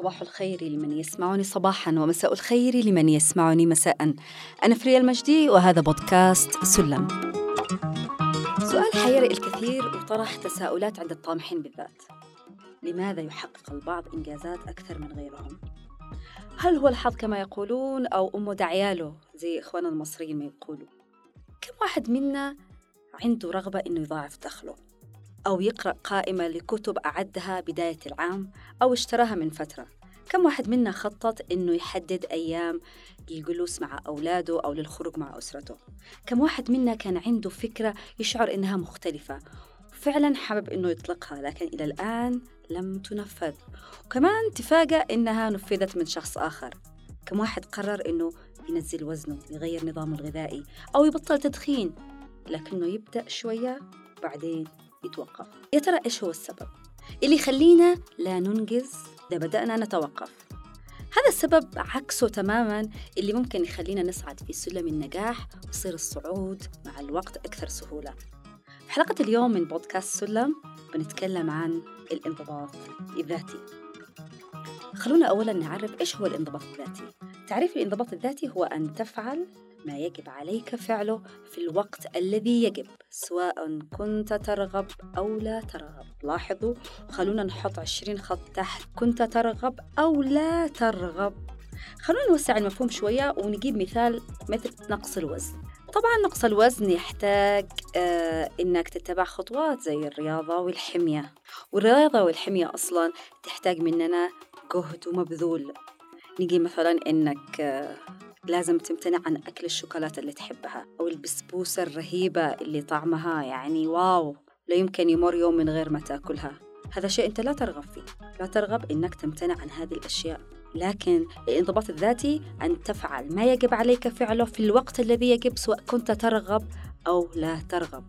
صباح الخير لمن يسمعني صباحا ومساء الخير لمن يسمعني مساء أنا فريا المجدي وهذا بودكاست سلم سؤال حير الكثير وطرح تساؤلات عند الطامحين بالذات لماذا يحقق البعض إنجازات أكثر من غيرهم؟ هل هو الحظ كما يقولون أو أمه دعياله زي إخواننا المصريين ما يقولوا؟ كم واحد منا عنده رغبة إنه يضاعف دخله؟ أو يقرأ قائمة لكتب أعدها بداية العام أو اشتراها من فترة. كم واحد منا خطط إنه يحدد أيام للجلوس مع أولاده أو للخروج مع أسرته؟ كم واحد منا كان عنده فكرة يشعر إنها مختلفة فعلا حابب إنه يطلقها لكن إلى الآن لم تنفذ. وكمان تفاجأ إنها نفذت من شخص آخر. كم واحد قرر إنه ينزل وزنه يغير نظامه الغذائي أو يبطل تدخين لكنه يبدأ شوية بعدين. يتوقف. يا ترى إيش هو السبب؟ اللي يخلينا لا ننجز إذا بدأنا نتوقف. هذا السبب عكسه تماما اللي ممكن يخلينا نصعد في سلم النجاح ويصير الصعود مع الوقت أكثر سهولة. في حلقة اليوم من بودكاست سلم بنتكلم عن الانضباط الذاتي. خلونا أولا نعرف إيش هو الانضباط الذاتي. تعريف الانضباط الذاتي هو أن تفعل ما يجب عليك فعله في الوقت الذي يجب سواء كنت ترغب أو لا ترغب. لاحظوا خلونا نحط عشرين خط تحت. كنت ترغب أو لا ترغب؟ خلونا نوسع المفهوم شوية ونجيب مثال مثل نقص الوزن. طبعا نقص الوزن يحتاج آه إنك تتبع خطوات زي الرياضة والحمية. والرياضة والحمية أصلا تحتاج مننا جهد ومبذول نجي مثلا إنك آه لازم تمتنع عن أكل الشوكولاتة اللي تحبها أو البسبوسة الرهيبة اللي طعمها يعني واو لا يمكن يمر يوم من غير ما تأكلها. هذا شيء أنت لا ترغب فيه. لا ترغب إنك تمتنع عن هذه الأشياء. لكن الانضباط الذاتي أن تفعل ما يجب عليك فعله في الوقت الذي يجب سواء كنت ترغب أو لا ترغب.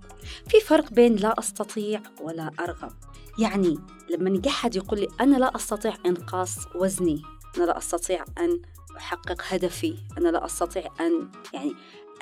في فرق بين لا أستطيع ولا أرغب. يعني لما يجي أحد يقول لي أنا لا أستطيع إنقاص وزني أنا لا أستطيع أن أحقق هدفي. أنا لا أستطيع أن يعني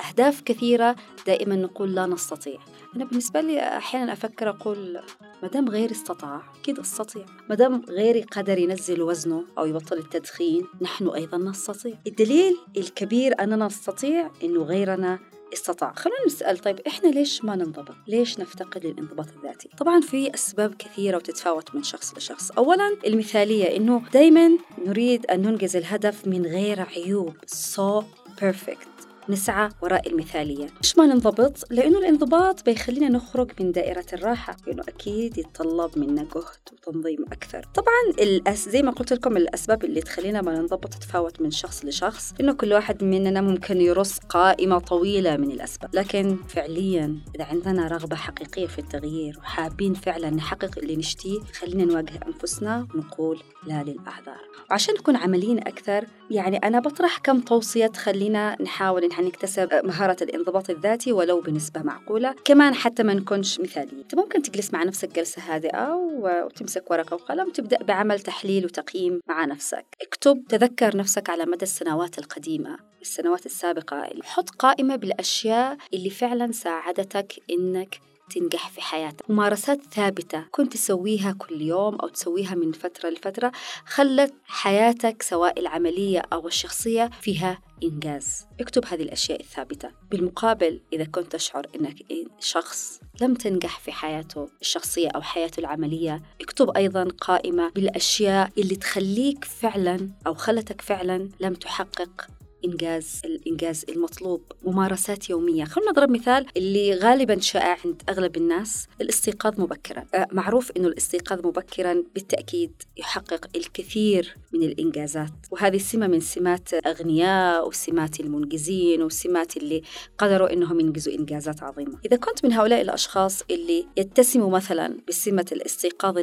أهداف كثيرة دائما نقول لا نستطيع. أنا بالنسبة لي أحيانا أفكر أقول ما دام غيري استطاع أكيد أستطيع. ما دام غيري قدر ينزل وزنه أو يبطل التدخين نحن أيضا نستطيع. الدليل الكبير أننا نستطيع أنه غيرنا استطاع خلونا نسأل طيب إحنا ليش ما ننضبط؟ ليش نفتقد للانضباط الذاتي؟ طبعا في أسباب كثيرة وتتفاوت من شخص لشخص أولا المثالية إنه دايما نريد أن ننجز الهدف من غير عيوب so perfect نسعى وراء المثالية ليش ما ننضبط؟ لأنه الانضباط بيخلينا نخرج من دائرة الراحة لأنه أكيد يتطلب منا جهد وتنظيم أكثر. طبعا الأس زي ما قلت لكم الأسباب اللي تخلينا ما ننضبط تتفاوت من شخص لشخص إنه كل واحد مننا ممكن يرص قائمة طويلة من الأسباب. لكن فعليا إذا عندنا رغبة حقيقية في التغيير وحابين فعلا نحقق اللي نشتيه خلينا نواجه أنفسنا ونقول لا للأعذار وعشان نكون عمليين أكثر يعني أنا بطرح كم توصية تخلينا نحاول إن نكتسب مهارة الانضباط الذاتي ولو بنسبة معقولة كمان حتى ما نكونش مثاليين. أنت ممكن تجلس مع نفسك جلسة هادئة وتمسك ورقة وقلم وتبدأ بعمل تحليل وتقييم مع نفسك. اكتب تذكر نفسك على مدى السنوات القديمة السنوات السابقة. حط قائمة بالأشياء اللي فعلا ساعدتك إنك تنجح في حياتك. ممارسات ثابتة كنت تسويها كل يوم أو تسويها من فترة لفترة خلت حياتك سواء العملية أو الشخصية فيها إنجاز. اكتب هذه الأشياء الثابتة. بالمقابل إذا كنت تشعر أنك شخص لم تنجح في حياته الشخصية أو حياته العملية اكتب أيضا قائمة بالأشياء اللي تخليك فعلا أو خلتك فعلا لم تحقق إنجاز الإنجاز المطلوب ممارسات يومية. خلونا نضرب مثال اللي غالبا شائع عند أغلب الناس الاستيقاظ مبكرا. أه، معروف أنه الاستيقاظ مبكرا بالتأكيد يحقق الكثير من الإنجازات. وهذه سمة من سمات أغنياء وسمات المنجزين وسمات اللي قدروا أنهم ينجزوا إنجازات عظيمة. إذا كنت من هؤلاء الأشخاص اللي يتسموا مثلا بسمة الاستيقاظ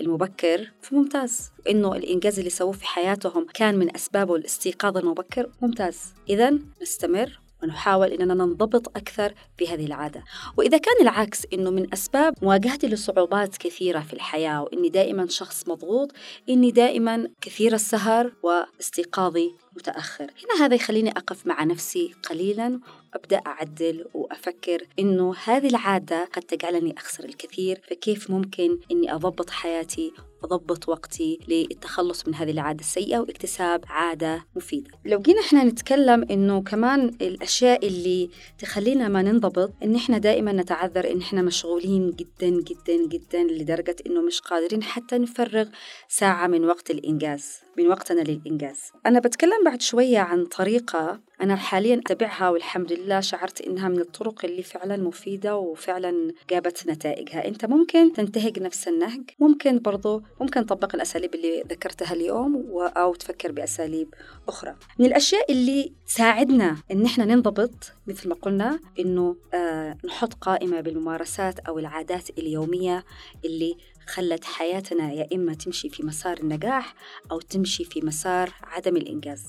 المبكر فممتاز. إنه الإنجاز اللي سووه في حياتهم كان من أسبابه الاستيقاظ المبكر ممتاز. إذا نستمر ونحاول أننا ننضبط أكثر في هذه العادة. وإذا كان العكس أنه من أسباب مواجهتي لصعوبات كثيرة في الحياة وإني دائما شخص مضغوط إني دائما كثير السهر واستيقاظي متأخر. هنا هذا يخليني أقف مع نفسي قليلا أبدأ أعدل وأفكر إنه هذه العادة قد تجعلني أخسر الكثير فكيف ممكن إني أضبط حياتي أضبط وقتي للتخلص من هذه العادة السيئة واكتساب عادة مفيدة؟ لو جينا إحنا نتكلم إنه كمان الأشياء اللي تخلينا ما ننضبط إن إحنا دائما نتعذر إن إحنا مشغولين جدا جدا جدا لدرجة إنه مش قادرين حتى نفرغ ساعة من وقت الإنجاز. من وقتنا للإنجاز. أنا بتكلم بعد شوية عن طريقة أنا حاليا أتبعها والحمد لله شعرت إنها من الطرق اللي فعلا مفيدة وفعلا جابت نتائجها. أنت ممكن تنتهج نفس النهج ممكن برضو ممكن تطبق الأساليب اللي ذكرتها اليوم أو تفكر بأساليب أخرى. من الأشياء اللي تساعدنا إن إحنا ننضبط مثل ما قلنا إنه آه نحط قائمة بالممارسات أو العادات اليومية اللي خلت حياتنا يا إما تمشي في مسار النجاح أو تمشي في مسار عدم الإنجاز.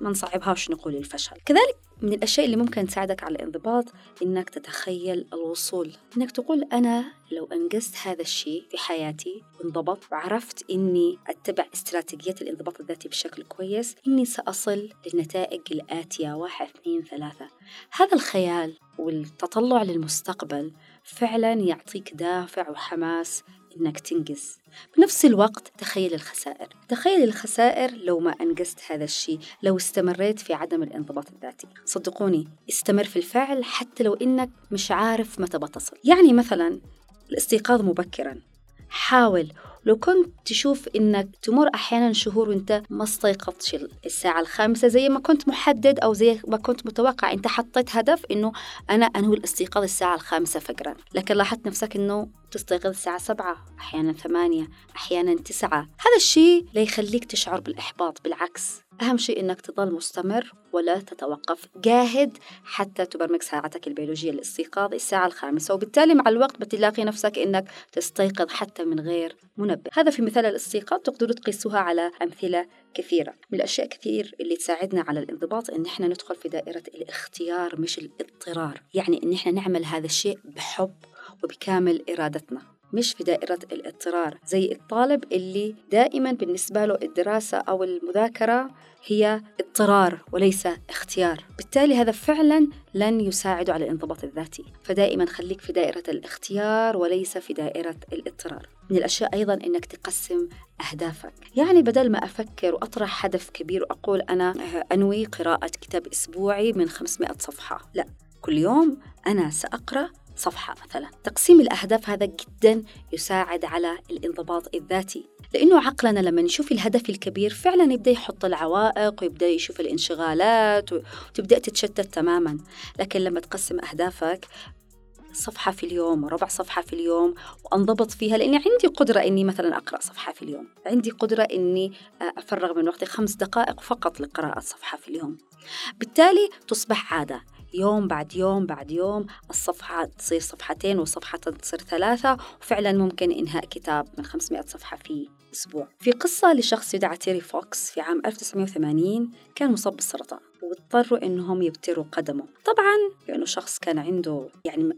ما نصعبهاش نقول الفشل. كذلك من الأشياء اللي ممكن تساعدك على الانضباط إنك تتخيل الوصول. إنك تقول أنا لو أنجزت هذا الشيء في حياتي وانضبط وعرفت إني أتبع استراتيجية الانضباط الذاتي بشكل كويس إني سأصل للنتائج الآتية واحد اثنين ثلاثة. هذا الخيال والتطلع للمستقبل فعلا يعطيك دافع وحماس إنك تنجز. بنفس الوقت تخيل الخسائر. تخيل الخسائر لو ما أنجزت هذا الشيء لو استمريت في عدم الانضباط الذاتي. صدقوني استمر في الفعل حتى لو إنك مش عارف متى بتصل. يعني مثلا الاستيقاظ مبكرا. حاول لو كنت تشوف إنك تمر أحيانا شهور وإنت ما استيقظتش الساعة الخامسة زي ما كنت محدد أو زي ما كنت متوقع أنت حطيت هدف إنه أنا أنوي الاستيقاظ الساعة الخامسة فجرا لكن لاحظت نفسك إنه تستيقظ الساعة سبعة أحيانا ثمانية أحيانا تسعة. هذا الشيء لا يخليك تشعر بالإحباط بالعكس. أهم شيء إنك تظل مستمر ولا تتوقف جاهد حتى تبرمج ساعتك البيولوجية للاستيقاظ الساعة الخامسة. وبالتالي مع الوقت بتلاقي نفسك إنك تستيقظ حتى من غير منبه. هذا في مثال الاستيقاظ تقدروا تقيسوها على أمثلة كثيرة. من الأشياء كثير اللي تساعدنا على الانضباط إن إحنا ندخل في دائرة الاختيار مش الاضطرار. يعني إن إحنا نعمل هذا الشيء بحب وبكامل إرادتنا. مش في دائرة الاضطرار زي الطالب اللي دائما بالنسبة له الدراسة أو المذاكرة هي اضطرار وليس اختيار. بالتالي هذا فعلا لن يساعد على الانضباط الذاتي. فدائما خليك في دائرة الاختيار وليس في دائرة الاضطرار. من الأشياء أيضا أنك تقسم أهدافك. يعني بدل ما أفكر وأطرح هدف كبير وأقول أنا أنوي قراءة كتاب أسبوعي من 500 صفحة لا كل يوم أنا سأقرأ صفحة مثلا. تقسيم الأهداف هذا جدا يساعد على الانضباط الذاتي لأنه عقلنا لما نشوف الهدف الكبير فعلا يبدأ يحط العوائق ويبدأ يشوف الانشغالات وتبدأ تتشتت تماما. لكن لما تقسم أهدافك صفحة في اليوم وربع صفحة في اليوم وأنضبط فيها لأني عندي قدرة إني مثلا أقرأ صفحة في اليوم. عندي قدرة إني أفرغ من وقتي خمس دقائق فقط لقراءة صفحة في اليوم. بالتالي تصبح عادة. يوم بعد يوم بعد يوم الصفحة تصير صفحتين وصفحة تصير ثلاثة وفعلا ممكن إنهاء كتاب من 500 صفحة في أسبوع. في قصة لشخص يدعى تيري فوكس في عام 1980 كان مصاب بالسرطان. واضطروا إنهم يبتروا قدمه. طبعا لأنه شخص كان عنده يعني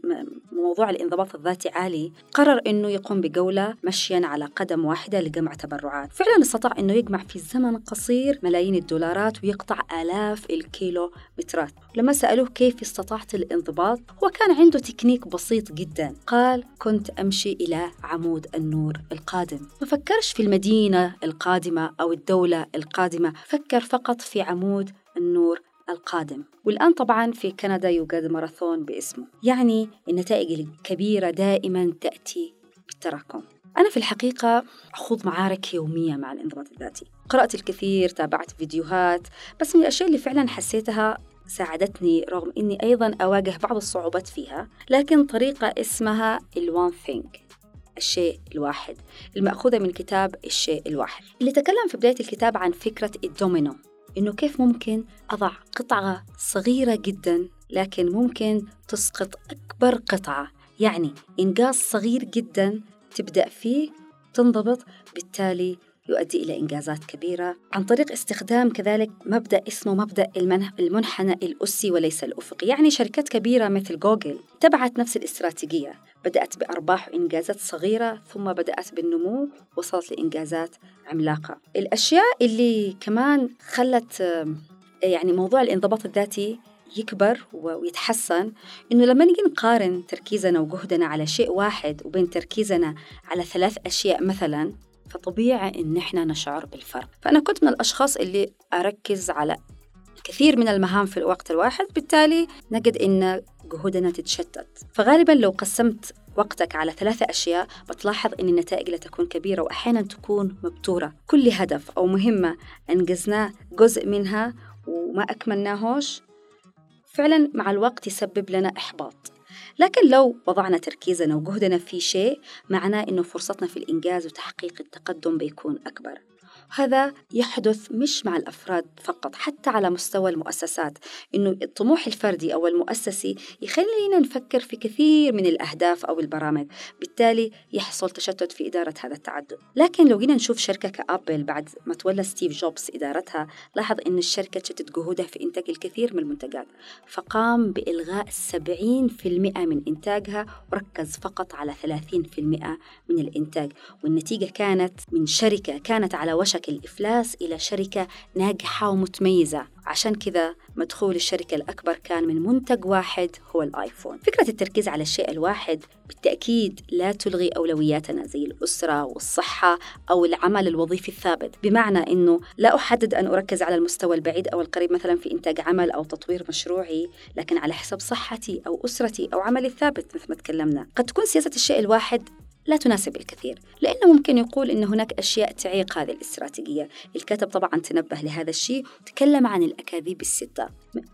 موضوع الانضباط الذاتي عالي قرر إنه يقوم بجولة مشيا على قدم واحدة لجمع تبرعات. فعلا استطاع إنه يجمع في زمن قصير ملايين الدولارات ويقطع آلاف الكيلو مترات. لما سألوه كيف استطعت الانضباط هو كان عنده تكنيك بسيط جدا. قال كنت أمشي إلى عمود النور القادم. ما فكرش في المدينة القادمة أو الدولة القادمة فكر فقط في عمود النور القادم. والآن طبعا في كندا يوجد ماراثون باسمه. يعني النتائج الكبيرة دائما تأتي بالتراكم. أنا في الحقيقة أخوض معارك يومية مع الانضباط الذاتي. قرأت الكثير تابعت فيديوهات بس من الأشياء اللي فعلا حسيتها ساعدتني رغم أني أيضا أواجه بعض الصعوبات فيها لكن طريقة اسمها الوان ثينك الشيء الواحد المأخوذة من كتاب الشيء الواحد. اللي تكلم في بداية الكتاب عن فكرة الدومينو. إنه كيف ممكن أضع قطعة صغيرة جدا لكن ممكن تسقط أكبر قطعة. يعني إنجاز صغير جدا تبدأ فيه تنضبط بالتالي يؤدي إلى إنجازات كبيرة. عن طريق استخدام كذلك مبدأ اسمه مبدأ المنحنى الأسي وليس الأفقي. يعني شركات كبيرة مثل جوجل تبعت نفس الاستراتيجية. بدأت بأرباح وإنجازات صغيرة ثم بدأت بالنمو وصلت لإنجازات عملاقة. الأشياء اللي كمان خلت يعني موضوع الانضباط الذاتي يكبر ويتحسن إنه لما نجي نقارن تركيزنا وجهدنا على شيء واحد وبين تركيزنا على ثلاث أشياء مثلا فطبيعي إن إحنا نشعر بالفرق. فأنا كنت من الأشخاص اللي أركز على كثير من المهام في الوقت الواحد بالتالي نجد إن جهودنا تتشتت. فغالبا لو قسمت وقتك على ثلاثة أشياء بتلاحظ أن النتائج لا تكون كبيرة وأحيانا تكون مبتورة. كل هدف أو مهمة أنجزناه جزء منها وما أكملناهوش فعلا مع الوقت يسبب لنا إحباط. لكن لو وضعنا تركيزنا وجهدنا في شيء معناه إنه فرصتنا في الإنجاز وتحقيق التقدم بيكون أكبر. هذا يحدث مش مع الأفراد فقط حتى على مستوى المؤسسات. إنه الطموح الفردي أو المؤسسي يخلينا نفكر في كثير من الأهداف أو البرامج بالتالي يحصل تشتت في إدارة هذا التعدد. لكن لو جينا نشوف شركة كأبل بعد ما تولى ستيف جوبز إدارتها لاحظ إن الشركة تشتت جهودها في إنتاج الكثير من المنتجات. فقام بإلغاء 70% من إنتاجها وركز فقط على 30% من الإنتاج. والنتيجة كانت من شركة كانت على وشك وشك الإفلاس إلى شركة ناجحة ومتميزة. عشان كذا مدخول الشركة الأكبر كان من منتج واحد هو الآيفون. فكرة التركيز على الشيء الواحد بالتأكيد لا تلغي أولوياتنا زي الأسرة والصحة أو العمل الوظيفي الثابت. بمعنى أنه لا أحدد أن أركز على المستوى البعيد أو القريب مثلا في إنتاج عمل أو تطوير مشروعي لكن على حسب صحتي أو أسرتي أو عملي الثابت مثل ما تكلمنا. قد تكون سياسة الشيء الواحد لا تناسب الكثير لأنه ممكن يقول أن هناك أشياء تعيق هذه الاستراتيجية. الكاتب طبعا تنبه لهذا الشيء تكلم عن الأكاذيب الستة.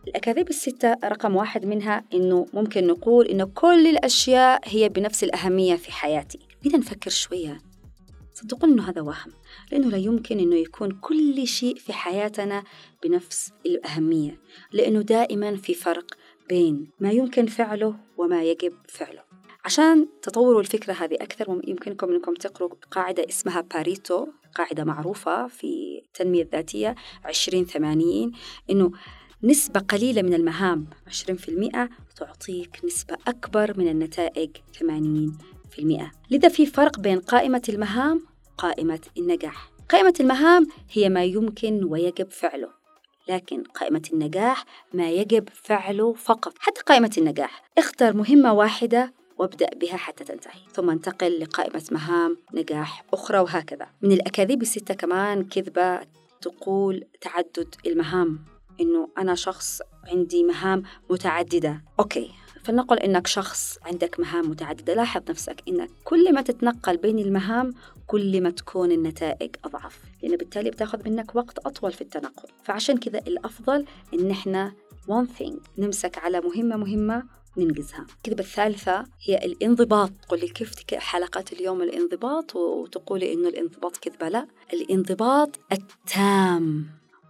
الأكاذيب الستة رقم واحد منها أنه ممكن نقول أنه كل الأشياء هي بنفس الأهمية في حياتي. بدنا نفكر شوية. صدقوا أنه هذا وهم لأنه لا يمكن أنه يكون كل شيء في حياتنا بنفس الأهمية لأنه دائما في فرق بين ما يمكن فعله وما يجب فعله. عشان تطوروا الفكرة هذه أكثر يمكنكم أنكم تقروا قاعدة اسمها باريتو قاعدة معروفة في التنمية الذاتية 2080 إنه نسبة قليلة من المهام 20% تعطيك نسبة أكبر من النتائج 80% لذا في فرق بين قائمة المهام وقائمة النجاح. قائمة المهام هي ما يمكن ويجب فعله لكن قائمة النجاح ما يجب فعله فقط. حتى قائمة النجاح اختر مهمة واحدة وابدأ بها حتى تنتهي. ثم انتقل لقائمة مهام نجاح أخرى وهكذا. من الأكاذيب الستة كمان كذبة تقول تعدد المهام. إنه أنا شخص عندي مهام متعددة. أوكي فلنقل إنك شخص عندك مهام متعددة. لاحظ نفسك إنك كل ما تتنقل بين المهام كل ما تكون النتائج أضعف. لأن بالتالي بتاخذ منك وقت أطول في التنقل. فعشان كذا الأفضل إن إحنا one thing نمسك على مهمة مهمة ننجزها الكذبة الثالثة هي الانضباط. تقول لي كيف حلقة اليوم الانضباط؟ وتقولي إنه الانضباط كذبة لا الانضباط التام.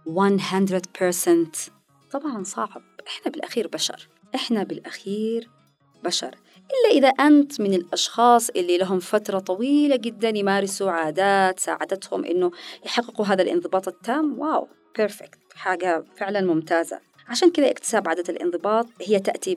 100% طبعا صعب. إحنا بالأخير بشر. إحنا بالأخير بشر. إلا إذا أنت من الأشخاص اللي لهم فترة طويلة جدا يمارسوا عادات ساعدتهم إنه يحققوا هذا الانضباط التام. wow. perfect حاجة فعلا ممتازة. عشان كذا اكتساب عادة الانضباط هي تأتي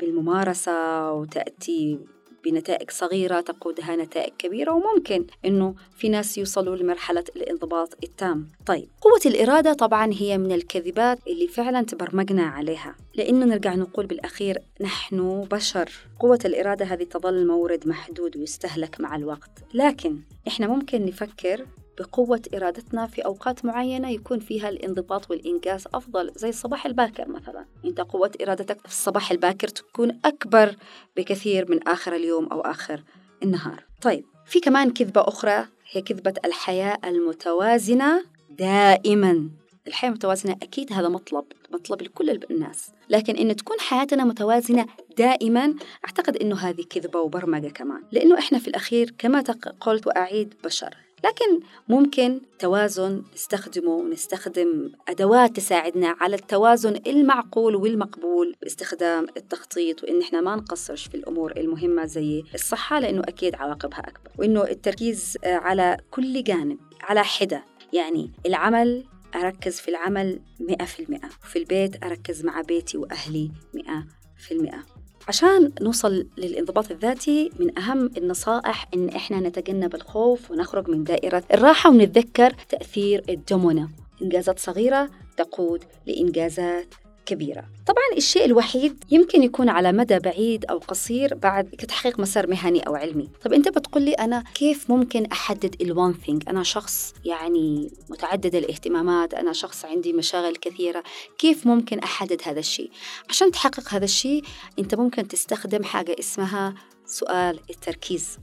بالممارسة وتأتي بنتائج صغيرة تقودها نتائج كبيرة وممكن إنه في ناس يوصلوا لمرحلة الانضباط التام. طيب قوة الإرادة طبعا هي من الكذبات اللي فعلا تبرمجنا عليها. لأنه نرجع نقول بالأخير نحن بشر. قوة الإرادة هذه تظل مورد محدود ويستهلك مع الوقت. لكن إحنا ممكن نفكر بقوة إرادتنا في أوقات معينة يكون فيها الانضباط والإنجاز أفضل زي الصباح الباكر مثلا. أنت قوة إرادتك في الصباح الباكر تكون أكبر بكثير من آخر اليوم أو آخر النهار. طيب في كمان كذبة أخرى هي كذبة الحياة المتوازنة دائما. الحياة المتوازنة أكيد هذا مطلب مطلب لكل الناس. لكن إن تكون حياتنا متوازنة دائما أعتقد إنه هذه كذبة وبرمجة كمان. لأنه إحنا في الأخير كما قلت وأعيد بشر. لكن ممكن توازن نستخدمه ونستخدم أدوات تساعدنا على التوازن المعقول والمقبول باستخدام التخطيط وإن إحنا ما نقصرش في الأمور المهمة زي الصحة لأنه أكيد عواقبها أكبر. وإنه التركيز على كل جانب على حدة. يعني العمل أركز في العمل مئة في المئة. وفي البيت أركز مع بيتي وأهلي مئة في المئة. عشان نوصل للانضباط الذاتي من أهم النصائح إن إحنا نتجنب الخوف ونخرج من دائرة الراحة ونتذكر تأثير الدومونا إنجازات صغيرة تقود لإنجازات كبيرة. طبعا الشيء الوحيد يمكن يكون على مدى بعيد أو قصير بعد كتحقيق مسار مهني أو علمي. طب أنت بتقول لي أنا كيف ممكن أحدد الوان ثينج أنا شخص يعني متعدد الاهتمامات أنا شخص عندي مشاغل كثيرة. كيف ممكن أحدد هذا الشيء؟ عشان تحقق هذا الشيء أنت ممكن تستخدم حاجة اسمها سؤال التركيز.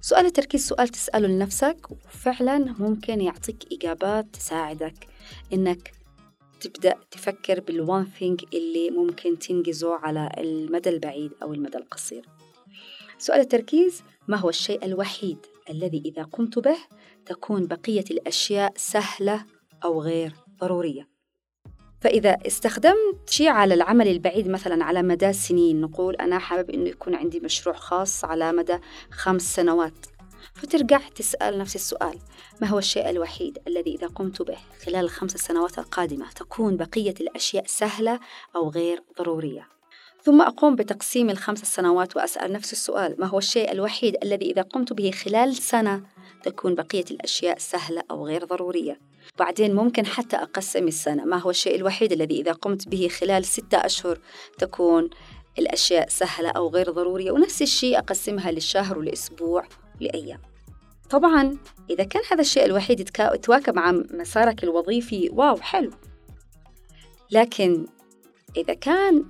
سؤال التركيز سؤال تسأله لنفسك وفعلا ممكن يعطيك إجابات تساعدك إنك تبدأ تفكر بالوان ثينج اللي ممكن تنجزه على المدى البعيد أو المدى القصير. سؤال التركيز ما هو الشيء الوحيد الذي إذا قمت به تكون بقية الأشياء سهلة أو غير ضرورية؟ فإذا استخدمت شيء على العمل البعيد مثلا على مدى سنين نقول أنا حابب إنه يكون عندي مشروع خاص على مدى خمس سنوات. فترجع تسأل نفس السؤال ما هو الشيء الوحيد الذي إذا قمت به خلال الخمس سنوات القادمة تكون بقية الأشياء سهلة أو غير ضرورية؟ ثم أقوم بتقسيم الخمس سنوات وأسأل نفس السؤال ما هو الشيء الوحيد الذي إذا قمت به خلال سنة تكون بقية الأشياء سهلة أو غير ضرورية؟ بعدين ممكن حتى أقسم السنة ما هو الشيء الوحيد الذي إذا قمت به خلال ستة أشهر تكون الأشياء سهلة أو غير ضرورية؟ ونفس الشيء أقسمها للشهر والأسبوع لأيام. طبعا إذا كان هذا الشيء الوحيد يتواكب مع مسارك الوظيفي واو حلو. لكن إذا كان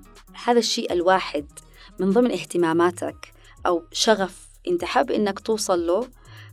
هذا الشيء الواحد من ضمن اهتماماتك أو شغف أنت حاب إنك توصل له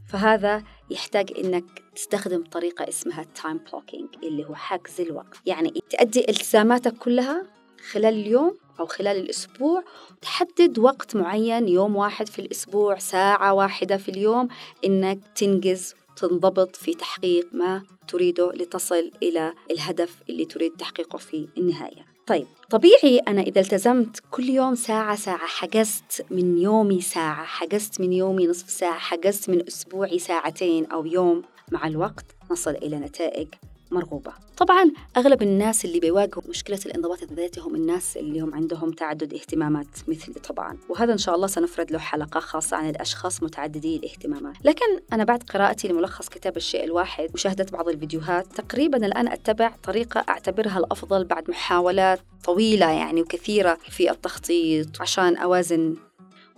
فهذا يحتاج إنك تستخدم طريقة اسمها ال time blocking اللي هو حجز الوقت. يعني تأدي التزاماتك كلها خلال اليوم أو خلال الأسبوع تحدد وقت معين يوم واحد في الأسبوع ساعة واحدة في اليوم إنك تنجز تنضبط في تحقيق ما تريده لتصل إلى الهدف اللي تريد تحقيقه في النهاية. طيب طبيعي أنا إذا التزمت كل يوم ساعة ساعة حجزت من يومي ساعة حجزت من يومي نصف ساعة حجزت من أسبوعي ساعتين أو يوم مع الوقت نصل إلى نتائج مرغوبة. طبعا أغلب الناس اللي بيواجهوا مشكلة الانضباط الذاتي هم الناس اللي هم عندهم تعدد اهتمامات مثلي طبعا. وهذا إن شاء الله سنفرد له حلقة خاصة عن الأشخاص متعددي الاهتمامات. لكن أنا بعد قراءتي لملخص كتاب الشيء الواحد ومشاهدة بعض الفيديوهات تقريبا الآن أتبع طريقة أعتبرها الأفضل بعد محاولات طويلة يعني وكثيرة في التخطيط عشان أوازن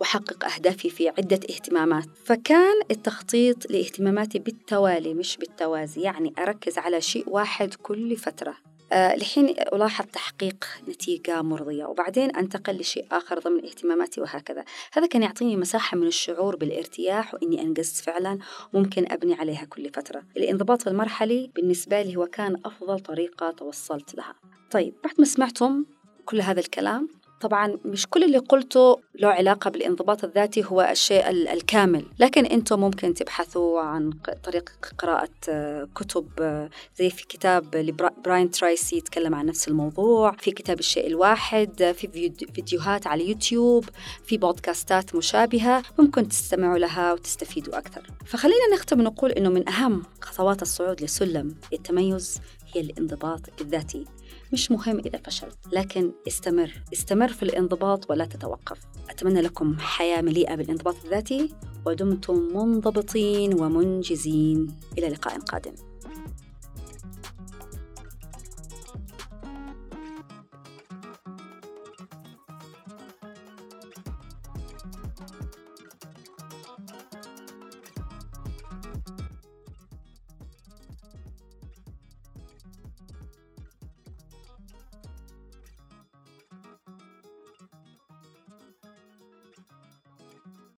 وأحقق أهدافي في عدة اهتمامات. فكان التخطيط لاهتماماتي بالتوالي مش بالتوازي يعني أركز على شيء واحد كل فترة. أه لحين ألاحظ تحقيق نتيجة مرضية وبعدين أنتقل لشيء آخر ضمن اهتماماتي وهكذا. هذا كان يعطيني مساحة من الشعور بالارتياح وإني أنجزت فعلا ممكن أبني عليها كل فترة. الانضباط المرحلي بالنسبة لي هو كان أفضل طريقة توصلت لها. طيب بعد ما سمعتم كل هذا الكلام طبعا مش كل اللي قلته له علاقة بالانضباط الذاتي هو الشيء الكامل لكن أنتم ممكن تبحثوا عن طريق قراءة آه، كتب آه، زي في كتاب لبراين ترايسي يتكلم عن نفس الموضوع في كتاب الشيء الواحد آه، في فيديوهات على يوتيوب في بودكاستات مشابهة ممكن تستمعوا لها وتستفيدوا أكثر. فخلينا نختم نقول أنه من أهم خطوات الصعود لسلم التميز هي الانضباط الذاتي. مش مهم إذا فشلت لكن استمر استمر في الانضباط ولا تتوقف. أتمنى لكم حياة مليئة بالانضباط الذاتي ودمتم منضبطين ومنجزين. إلى لقاء قادم.